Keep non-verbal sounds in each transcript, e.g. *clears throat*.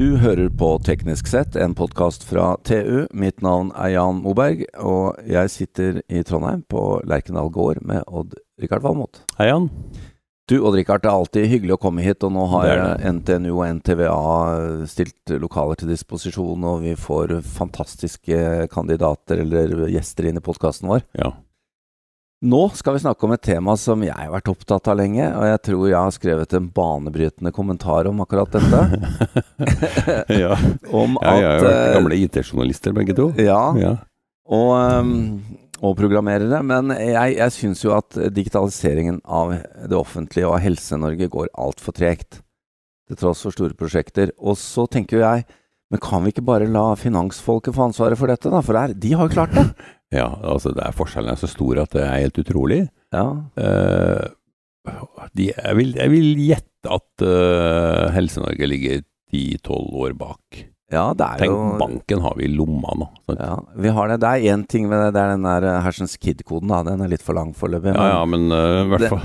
Du hører på Teknisk sett, en podkast fra TU. Mitt navn er Jan Moberg, og jeg sitter i Trondheim på Lerkendal gård med Odd-Rikard Valmot. Hei, Jan. Du, Odd-Rikard, det er alltid hyggelig å komme hit, og nå har Det det. NTNU og NTVA stilt lokaler til disposisjon, og vi får fantastiske kandidater eller gjester inn i podkasten vår. Ja. Nå skal vi snakke om et tema som jeg har vært opptatt av lenge, og jeg tror jeg har skrevet en banebrytende kommentar om akkurat dette. *laughs* ja. *laughs* Om ja, jeg har vært eh, gamle IT-journalister, begge to. Ja, Ja. og, um, og programmerere. Men jeg, jeg syns jo at digitaliseringen av det offentlige og av Helse-Norge går altfor tregt. Til tross for store prosjekter. Og så tenker jo jeg men kan vi ikke bare la finansfolket få ansvaret for dette, da? For det er, de har jo klart det. *laughs* ja, altså det er forskjellen er så stor at det er helt utrolig. Ja, Uh, de, jeg, vil, jeg vil gjette at uh, Helse-Norge ligger 10-12 år bak. Ja det er Tenk, jo banken har vi i lomma nå. ja, Vi har det. Det er én ting med det. Det er den der eh, Hersens Kid-koden. Den er litt for lang foreløpig. Ja, ja, men uh, i hvert fall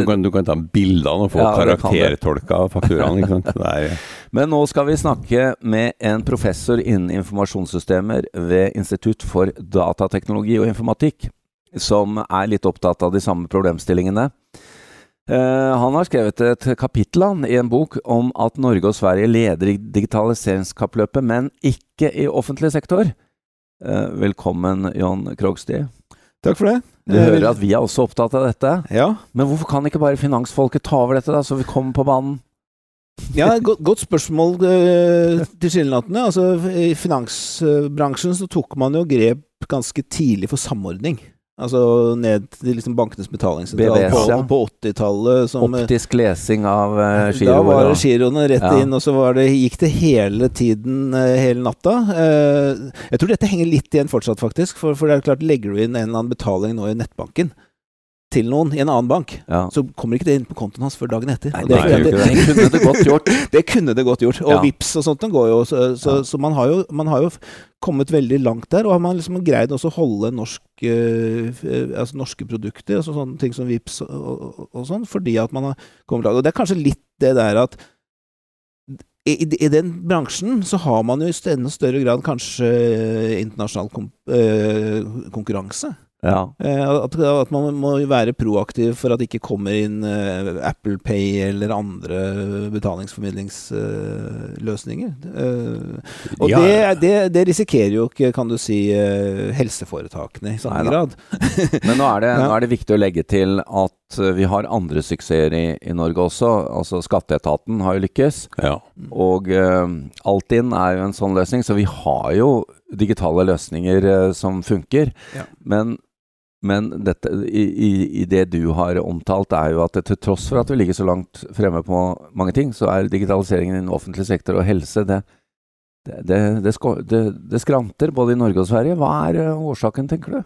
du, kan, du kan ta bildene og få *laughs* Ja, karaktertolka fakturaen. ikke sant? Er, *laughs* Men nå skal vi snakke med en professor innen informasjonssystemer ved Institutt for datateknologi og informatikk, som er litt opptatt av de samme problemstillingene. Eh, han har skrevet et kapittel i en bok om at Norge og Sverige leder i digitaliseringskappløpet, men ikke i offentlig sektor. Eh, velkommen, John Krogstie. Takk for det. Du hører at vi er også opptatt av dette. Ja, Men hvorfor kan ikke bare finansfolket ta over dette, da, så vi kommer på banen? ja godt, godt spørsmål uh, tilsynelatende. Altså, I finansbransjen så tok man jo grep ganske tidlig for samordning. Altså ned til liksom bankenes betalingssentral BBS, på, ja. på 80-tallet. eh, Optisk lesing av uh, Da var det giroene rett Ja. inn, og så var det, gikk det hele tiden, uh, hele natta. Uh, jeg tror dette henger litt igjen fortsatt, faktisk. For, for det er klart, legger du inn en eller annen betaling nå i nettbanken til noen i en annen bank, Ja. så kommer ikke det inn på kontoen hans før dagen etter. Nei, det, nei, det. Det kunne det godt *laughs* gjort. Det kunne det godt gjort. Og Ja. Vips og sånt går jo. Så, så, Ja. så man, har jo, man har jo kommet veldig langt der. Og har man liksom greid også å holde norsk, eh, eh, altså norske produkter, altså sånne ting som Vips og, og, og sånn, fordi at man har kommet langt. Og det er kanskje litt det der at i, i, I den bransjen så har man jo i enda større grad kanskje internasjonal kom, øh, konkurranse. Ja. Eh, At, at man må være proaktiv for at det ikke kommer inn eh, Apple Pay eller andre betalingsformidlingsløsninger. Eh, og Ja. det, det, det risikerer jo ikke, kan du si, helseforetakene i samme Neida. grad. *laughs* Men nå er, det, Ja. nå er det viktig å legge til at vi har andre suksesser i, i Norge også. Altså Skatteetaten har jo lykkes, ja. og uh, Altinn er jo en sånn løsning. Så vi har jo digitale løsninger uh, som funker. Ja. Men, men dette, i, i, det du har omtalt, er jo at til tross for at vi ligger så langt fremme på mange ting, så er digitaliseringen innen offentlig sektor og helse det, det, det, det, skranter både i Norge og Sverige. Hva er uh, årsaken, tenker du?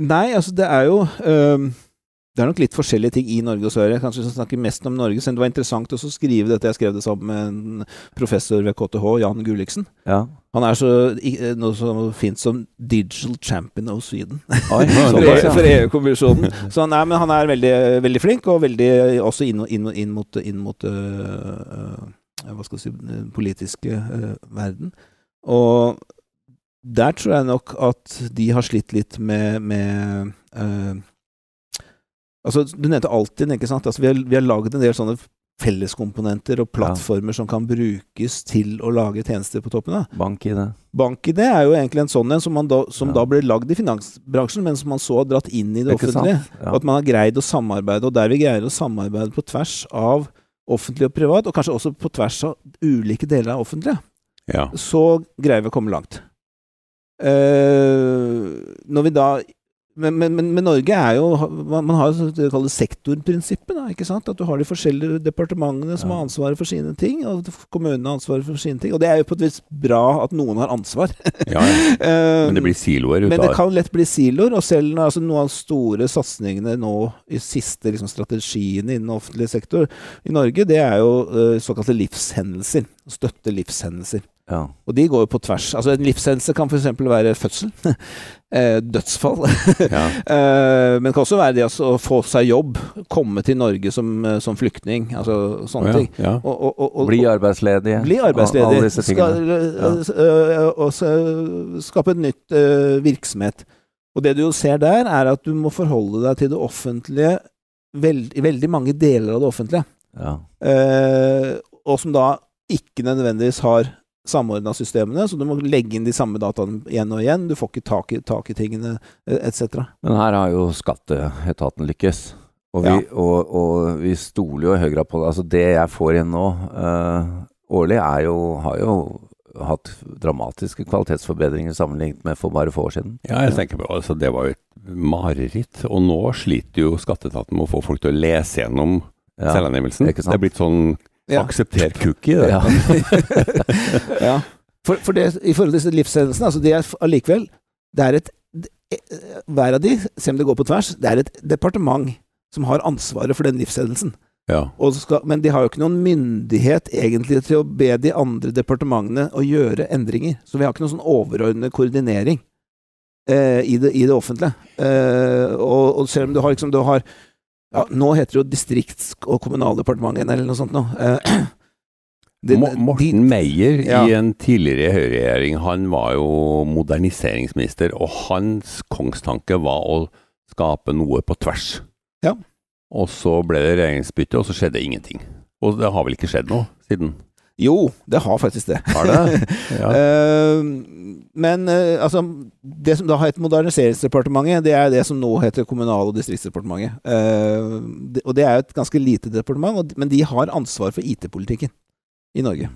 Nei, altså det er jo øhm, Det er nok litt forskjellige ting i Norge og Sverige. Kanskje vi snakker mest om Norge. Så det var interessant å skrive dette. Jeg skrev det sammen med en professor ved KTH, Jan Gulliksen. Ja. Han er så, eh, noe så fint som digital champion of Sweden. Oi, *laughs* for, var- E- EU-kommisjonen. Så nei, men han er veldig, veldig flink, og veldig også inn, inn, inn mot, inn mot øh, øh, hva skal jeg si, den politiske øh, verden. Og der tror jeg nok at de har slitt litt med, med Altså, du nevnte Altinn, ikke sant? Altså, vi har, vi har laget en del sånne felleskomponenter og plattformer som kan brukes til å lage tjenester på toppen Da. Bank i det. BankID er jo egentlig en sånn en som, man da, som Ja. da ble lagd i finansbransjen, men som man så har dratt inn i det Ikke offentlige. Ja. Og at man har greid å samarbeide, og der vi greier å samarbeide på tvers av offentlig og privat, og kanskje også på tvers av ulike deler av offentlige, ja. så greier vi å komme langt. Uh, når vi da men, men, men, men Norge er jo Man, man har jo det det kalles sektorprinsippet. Da, ikke sant? At du har de forskjellige departementene som Ja. har ansvaret for sine ting, og kommunene har ansvaret for sine ting. Og det er jo på et vis bra at noen har ansvar. ja, ja. *laughs* Eh, Men det blir siloer ut men av det kan lett bli siloer, og selv når altså, noen av de store satsingene nå i siste liksom, strategiene innen offentlig sektor i Norge, det er jo uh, såkalte livshendelser. Støtte livshendelser. Ja. Og de går jo på tvers. Altså En livshendelse kan f.eks. være fødsel. *laughs* eh, dødsfall. *laughs* Ja. eh, men det kan også være det altså, å få seg jobb. Komme til Norge som, eh, som flyktning. Altså sånne oh, ja, ting. ja. Og, og, og, og, Bli arbeidsledige. bli arbeidsledig. Alle disse Skal, tingene. og skape en nytt øh, virksomhet. Og det du jo ser der, er at du må forholde deg til det offentlige veld, i veldig mange deler av det offentlige. Ja. Eh, og som da ikke nødvendigvis har samordna systemene, så du må legge inn de samme dataene igjen og igjen. Du får ikke tak i, tak i tingene, eh, etc. Men her har jo skatteetaten lykkes. Og vi, Ja. og, og vi stoler jo i høy grad på det. Altså det jeg får inn nå uh, årlig, er jo, har jo hatt dramatiske kvalitetsforbedringer sammenlignet med for bare få år siden. Ja, jeg tenker på, altså Det var jo et mareritt. Og nå sliter jo skatteetaten med å få folk til å lese gjennom Ja. selvangivelsen. Det er blitt sånn Ja. aksepter cookie. Det. Ja. *laughs* *laughs* ja. For, for det, i forhold til livshendelsene, altså det er allikevel Det er et eh, Hver av de, selv om det går på tvers, det er et departement som har ansvaret for den livshendelsen. Ja. Skal, men de har jo ikke noen myndighet egentlig til å be de andre departementene å gjøre endringer. Så vi har ikke noen sånn overordnet koordinering eh, i, det, i det offentlige. Eh, og, og selv om du har liksom du har, ja, Nå heter det jo Distrikts- og kommunaldepartementet eller noe sånt noe. Eh, *clears throat* det- Morten Meyer Ja. i en tidligere Høyre-regjering, han var jo moderniseringsminister, og hans kongstanke var å skape noe på tvers. Ja. Og så ble det regjeringsbytte, og så skjedde ingenting. Og det har vel ikke skjedd noe siden? Jo, det har faktisk det. Har det? *laughs* Ja. Eh, men eh, altså Det som da het Moderniseringsdepartementet, det er det som nå heter Kommunal- og distriktsdepartementet. Eh, og det er jo et ganske lite departement, men de har ansvar for IT-politikken i Norge.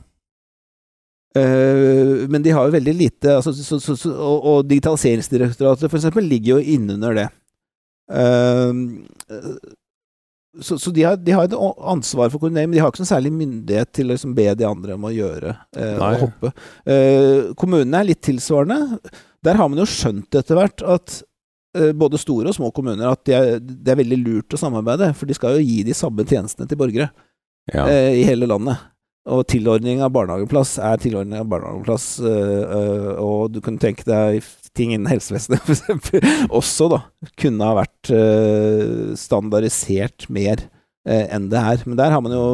Eh, men de har jo veldig lite altså, så, så, så, og, og Digitaliseringsdirektoratet for eksempel ligger jo innunder det. Så, så de, har, de har et ansvar for koordinering, men de har ikke noe særlig myndighet til å liksom be de andre om å gjøre eh, og hoppe. Eh, kommunene er litt tilsvarende. Der har man jo skjønt etter hvert at eh, både store og små kommuner at det er, de er veldig lurt å samarbeide, for de skal jo gi de samme tjenestene til borgere ja. eh, i hele landet. Og tilordning av barnehageplass er tilordning av barnehageplass, eh, eh, og du kan tenke deg ting innen helsevesenet f.eks. også, da, kunne ha vært eh, standardisert mer eh, enn det er. Men der har man jo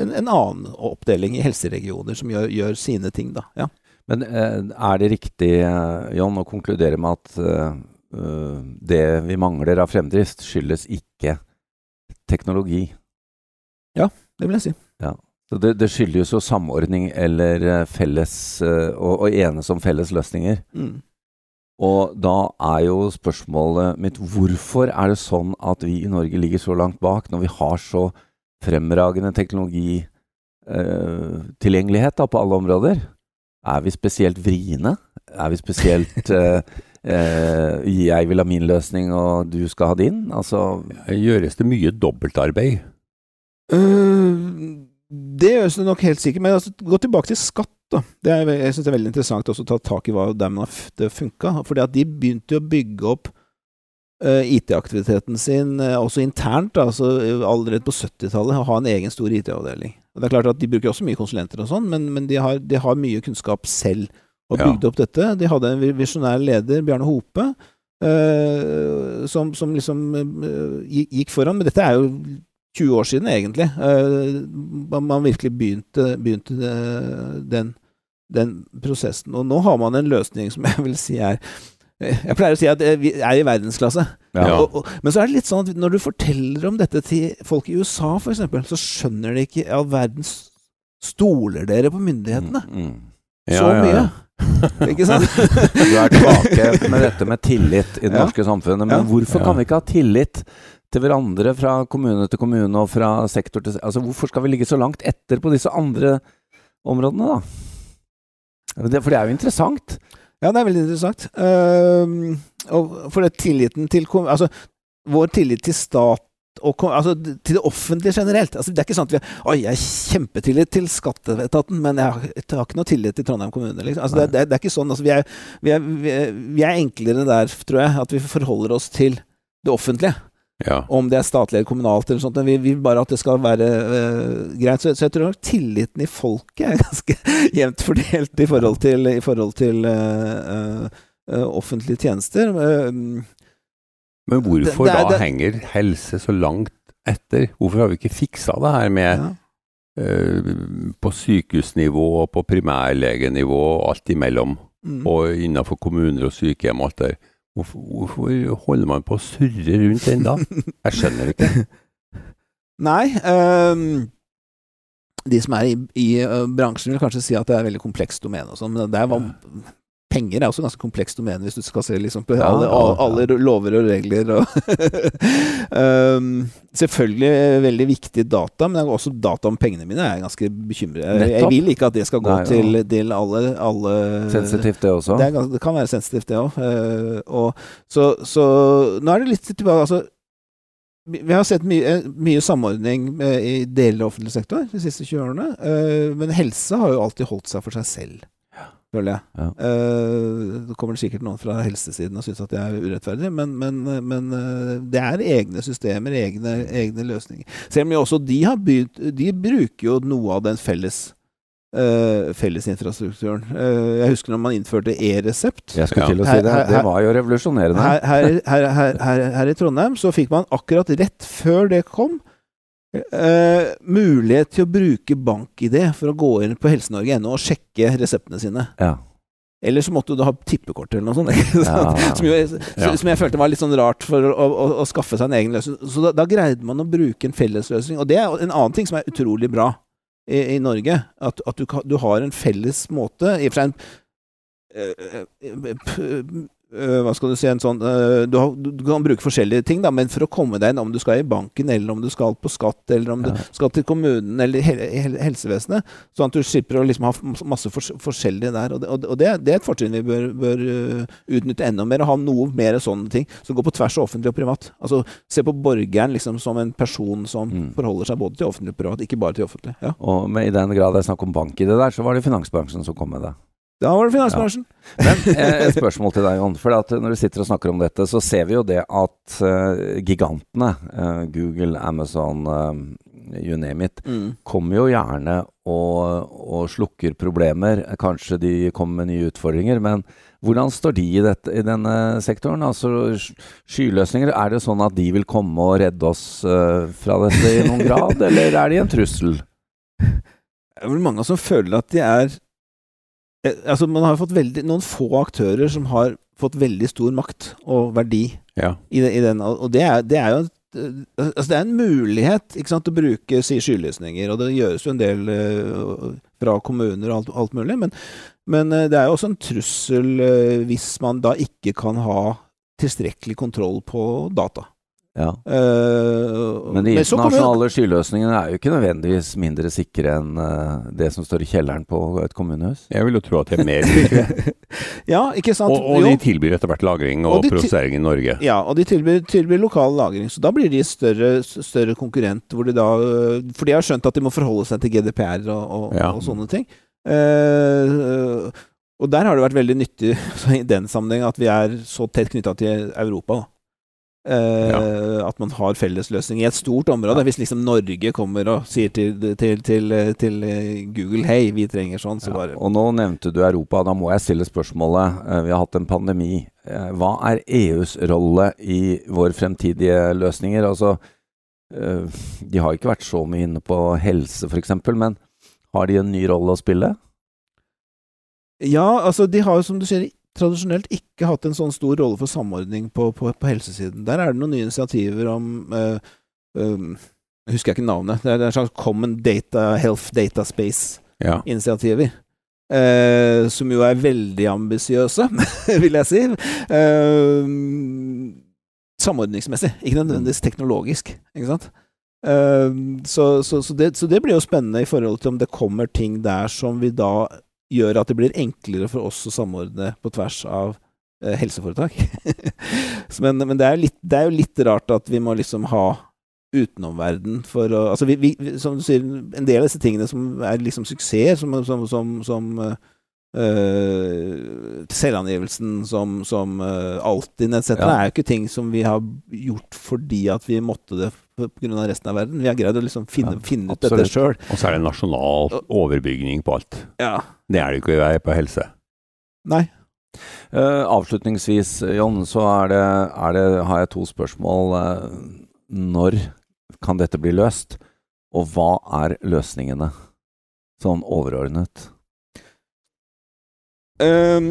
en, en annen oppdeling i helseregioner som gjør, gjør sine ting, da. Ja. Men eh, er det riktig, eh, John, å konkludere med at eh, eh, det vi mangler av fremdrift, skyldes ikke teknologi? Ja, Det vil jeg si. Så det, det skyldes jo samordning eller eh, felles eh, å enes om felles løsninger. Mm. Og da er jo spørsmålet mitt hvorfor er det sånn at vi i Norge ligger så langt bak, når vi har så fremragende teknologitilgjengelighet eh, på alle områder? Er vi spesielt vriene? Er vi spesielt *laughs* eh, eh, Jeg vil ha min løsning, og du skal ha din? Altså Gjøres det mye dobbeltarbeid? Uh, det gjøres det nok helt sikkert, men altså, gå tilbake til skatt. Da. Det er, jeg synes det er veldig interessant også å ta tak i hva der man har det funka. Fordi de begynte jo å bygge opp uh, IT-aktiviteten sin uh, også internt, da, altså øh, allerede på 70-tallet, å ha en egen stor IT-avdeling. Det er klart at De bruker også mye konsulenter, og sånn, men, men de, har, de har mye kunnskap selv og Ja. opp dette. De hadde en vi- visjonær leder, Bjarne Hope, uh, som, som liksom gikk foran. Men dette er jo 20 år siden, egentlig. Eh, man virkelig begynte, begynte eh, den, den prosessen. Og nå har man en løsning som jeg vil si er Jeg pleier å si at eh, vi er i verdensklasse. Ja. Og, og, men så er det litt sånn at når du forteller om dette til folk i USA, f.eks., så skjønner de ikke all verdens Stoler dere på myndighetene? Mm, mm. Så mye. *laughs* Ikke sant? Du er tilbake med dette med tillit i det Ja. norske samfunnet. Men Ja. hvorfor Ja. kan vi ikke ha tillit til hverandre fra kommune til kommune og fra sektor til Altså, hvorfor skal vi ligge så langt etter på disse andre områdene, da? Det, for det er jo interessant. Ja, det er veldig interessant. Uh, og for det tilliten til Altså, vår tillit til stat og altså, til det offentlige generelt. Altså, det er ikke sånn at vi har jeg har kjempetillit til skatteetaten, men jeg har, jeg har ikke noe tillit til Trondheim kommune. Liksom. Altså, det, det, det er ikke sånn. Altså, vi, er, vi, er, vi, er, vi er enklere der, tror jeg, at vi forholder oss til det offentlige. Ja. Om det er statlig eller kommunalt eller sånt. Vi vi vil bare at det skal være uh, greit. Så, så jeg tror nok tilliten i folket er *laughs* ganske jevnt fordelt i forhold til, i forhold til uh, øh, offentlige tjenester. Uh, Men hvorfor Det- det er- da det- henger helse så langt etter? Hvorfor har vi ikke fiksa det her med ja. på sykehusnivå og på primærlegenivå og alt imellom? mm. Og innenfor kommuner og sykehjem og alt der. Hvorfor, hvorfor holder man på å surre rundt den da? Jeg skjønner ikke. *laughs* Nei. Um, de som er i, i øh, bransjen, vil kanskje si at det er veldig komplekst domene. og sånn, men det er, penger er også ganske komplekst domene, hvis du skal se liksom på Ja, alle, alle lover og regler. Og um, *laughs* selvfølgelig veldig viktig data, men også data om pengene mine er jeg ganske bekymret. Jeg, jeg vil ikke at det skal gå Nei, til, til alle, alle Sensitivt, det også. det, er, gans- det kan være sensitivt, det òg. så, så nå er det litt tilbake Altså, vi har sett mye, mye samordning i deler av offentlig sektor de siste 20 årene. Uh, men helse har jo alltid holdt seg for seg selv, føler jeg. Ja. Uh, det kommer sikkert noen fra helsesiden og syns at det er urettferdig, men, men, men uh, det er egne systemer, egne, egne løsninger. Selv om jo også de har begynt De bruker jo noe av den felles Uh, fellesinfrastrukturen. Uh, jeg husker når man innførte e-resept. Jeg skulle Ja. til å si Her- det. her- Det var jo revolusjonerende. Her, her, her, her, her, her i Trondheim så fikk man akkurat rett før det kom, eh, mulighet til å bruke bank-ID for å gå inn på helsenorge.no og sjekke reseptene sine. Ja. Eller så måtte du ha tippekort eller noe sånt. Ja. *laughs* Som, jo, som jeg følte var litt sånn rart for å, å, å skaffe seg en egen løsning. Så da, da greide man å bruke en fellesløsning. Og det er en annen ting som er utrolig bra i, i Norge. At, at du, du har en felles måte I og for seg en eh, hva skal du si en sånn uh, du, har, du du kan bruke forskjellige ting, da, men for å komme deg inn, om du skal i banken, eller om du skal på skatt, eller om Ja. du skal til kommunen eller hel, hel, helsevesenet, sånn at du slipper å liksom ha masse for, forskjellige der. Og det, og det, det er et fortrinn vi bør, bør uh, utnytte enda mer, og ha noe mer sånne ting som går på tvers av offentlig og privat. Altså se på borgeren liksom som en person som Mm. forholder seg både til offentlig og privat, ikke bare til offentlig. Ja. Og med, i den grad det er snakk om bank i det der, så var det finansbransjen som kom med det. Da var det finansbransjen. Men eh, et spørsmål til deg, Jon. For at når du sitter og snakker om dette, så ser vi jo det at eh, gigantene, eh, Google, Amazon, you name it, Mm. kommer jo gjerne og, og slukker problemer. Kanskje de kommer med nye utfordringer, men hvordan står de i, dette, i denne sektoren? Altså Skyløsninger, er det sånn at de vil komme og redde oss fra dette i noen grad, eller er de en trussel? *laughs* Det er vel mange som føler at de er Altså, man har fått veldig, noen få aktører som har fått veldig stor makt og verdi Ja. i, i den, og det er, det er jo eh, altså det er en mulighet ikke sant, å bruke si skyløsninger, og det gjøres jo en del uh, fra kommuner og alt, alt mulig, men, men uh, det er jo også en trussel uh, hvis man da ikke kan ha tilstrekkelig kontroll på data. Ja. Uh, Men de internasjonale internasjonale skyløsningene er jo ikke nødvendigvis mindre sikre enn uh, det som står i kjelleren på et kommunehus. Jeg vil jo tro at det er mer sikre. *laughs* ja, ikke sant? Og, og de tilbyr etter hvert lagring Og og, prosessering i Norge. Ja, og de tilbyr, tilbyr lokal lagring, så da blir de større, større konkurrent. Hvor de da, øh, for de har skjønt at de må forholde seg til GDPR og, og, Ja. og sånne ting. Uh, og der har det vært veldig nyttig *laughs* så i den sammenheng at vi er så tett knytta til Europa. da. Eh, At man har fellesløsning i et stort område. Hvis liksom Norge kommer og sier til, til, til, til eh, Google hei, vi trenger sånn, så Ja, bare og nå nevnte du Europa, da må jeg stille spørsmålet. eh, Vi har hatt en pandemi. Hva er EUs rolle i våre fremtidige løsninger? Altså, de har ikke vært så mye inne på helse f.eks., men har de en ny rolle å spille? Ja, altså de har jo som du sier tradisjonelt ikke hatt en sånn stor rolle for samordning på, på, på helsesiden. Der er det noen nye initiativer om uh, um, Jeg husker ikke navnet. Det er en slags Common Data Health Data Space-initiativer. Ja. Eh, som jo er veldig ambisiøse, *laughs* vil jeg si. Eh, samordningsmessig, ikke nødvendigvis teknologisk. Ikke sant? Eh, så, så, så, det, så det blir jo spennende i forhold til om det kommer ting der som vi da gjør at det blir enklere for oss å samordne på tvers av eh, helseforetak. *laughs* Men men det, er litt, det er jo litt rart at vi må liksom ha utenomverden for å Altså, vi, vi, som du sier, en del av disse tingene som er liksom suksesser, som, som, som, som, eh, øh, selvangivelsen som, som uh, Altinn etc. Ja. er jo ikke ting som vi har gjort fordi at vi måtte det pga. resten av verden. Vi har greid å liksom finne, Ja, finne ut dette sjøl. Og så er det nasjonal overbygning på alt. Ja. Det er det ikke på helse. Nei. Uh, avslutningsvis, Jon, så er det, er det, har jeg to spørsmål. Eh, når kan dette bli løst, og hva er løsningene, sånn overordnet? Ehm,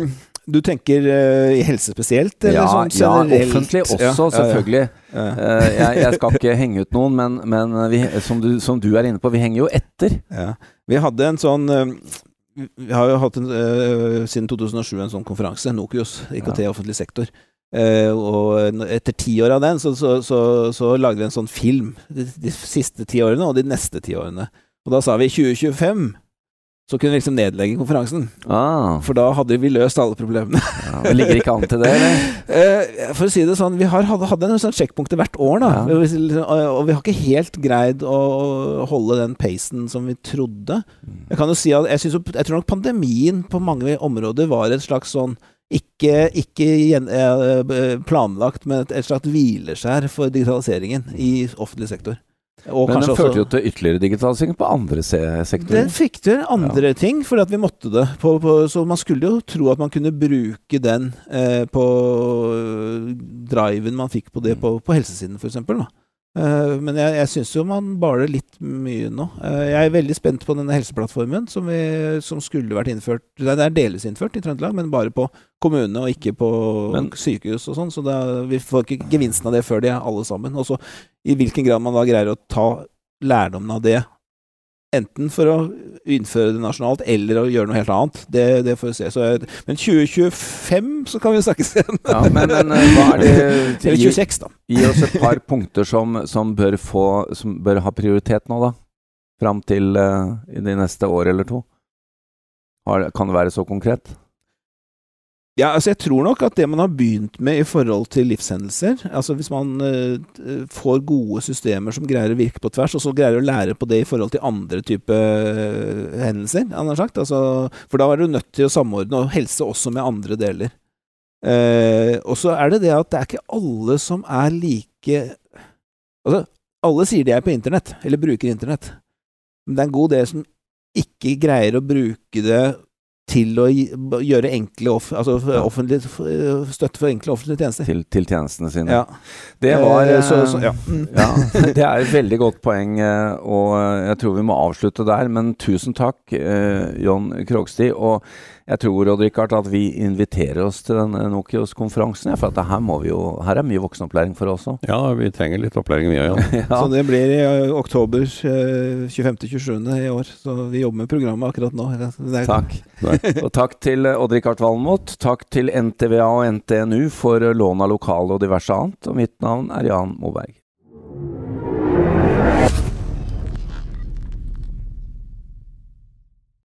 du tenker i helse spesielt, eller ja, sånn ja, offentlig også, Ja, selvfølgelig. ja. Ja. uh, jeg, jeg skal ikke henge ut noen, men, men vi, som, du, som du er inne på, vi henger jo etter. Ja. Vi hadde en sånn uh, Vi har jo hatt en, siden 2007 en sånn konferanse, Nokius, IKT ja. offentlig sektor. Uh, og etter ti år av den, så, så, så, så lagde vi en sånn film. De, de siste ti årene, og de neste ti årene. Og da sa vi 2025. Så kunne vi liksom nedlegge konferansen. Ah, For da hadde vi løst alle problemene. *laughs* ja, det ligger ikke an til det, eller? *laughs* Eh, for å si det sånn, vi har, hadde en sånn sjekkpunkter hvert år, da. Ja. Og vi har ikke helt greid å holde den pacen som vi trodde. Jeg kan jo si at jeg, synes, jeg tror nok pandemien på mange områder var et slags sånn ikke, ikke gjen, eh, planlagt, men et, et slags hvileskjær for digitaliseringen i offentlig sektor. Og Men den førte også jo til ytterligere digitalisering på andre se sektorer. den fikk til andre ting, fordi at vi måtte det. På, på, så man skulle jo tro at man kunne bruke den eh, på øh, driven man fikk på det på, på helsesiden, f.eks. Uh, men jeg, jeg syns jo man baler litt mye nå. Eh, jeg er veldig spent på denne helseplattformen som, vi, som skulle vært innført Det er delvis innført i Trøndelag, men bare på kommune og ikke på Men- sykehus og sånn. Så da, vi får ikke gevinsten av det før de er alle sammen. Og så i hvilken grad man da greier å ta lærdommen av det Enten for å innføre det nasjonalt, eller å gjøre noe helt annet. Det, det får vi se. Så men 2025 så kan vi snakkes igjen. Ja, men, men eh, hva er det *laughs* Eller 26, da. gi oss et par punkter som, som, bør få, som bør ha prioritet nå, da. Fram til uh, i de neste år eller to. Har, kan det være så konkret? Ja, altså jeg tror nok at det man har begynt med i forhold til livshendelser Altså hvis man uh, får gode systemer som greier å virke på tvers, og så greier å lære på det i forhold til andre type eh, hendelser. Altså, for da er du nødt til å samordne, og helse også med andre deler. Uh, og så er det det at det er ikke alle som er like Altså, alle sier de er på internett, eller bruker internett. Men det er en god del som ikke greier å bruke det til å gjøre enkle off, altså offentlig, støtte for enkle offentlige tjenester. Til, til tjenestene sine. Ja. Det var Eh, så, eh, så, ja. Mm. *laughs* Ja, det er et veldig godt poeng, eh, og jeg tror vi må avslutte der. Men tusen takk, eh, John Krogsti. Og jeg tror, Odd Rikard, at vi inviterer oss til denne Nokios-konferansen. ja, For at her, må vi jo, her er mye voksenopplæring for oss også. Ja, vi trenger litt opplæring, vi òg. Jan. *laughs* Ja. Så det blir i eh, oktober eh, 25.-27. i år. Så vi jobber med programmet akkurat nå. Det er, Takk. *laughs* Og takk til eh, Odd-Rikard Valmot. Takk til NTVA og NTNU for eh, lån av lokale og diverse annet. Og mitt navn er Jan Moberg.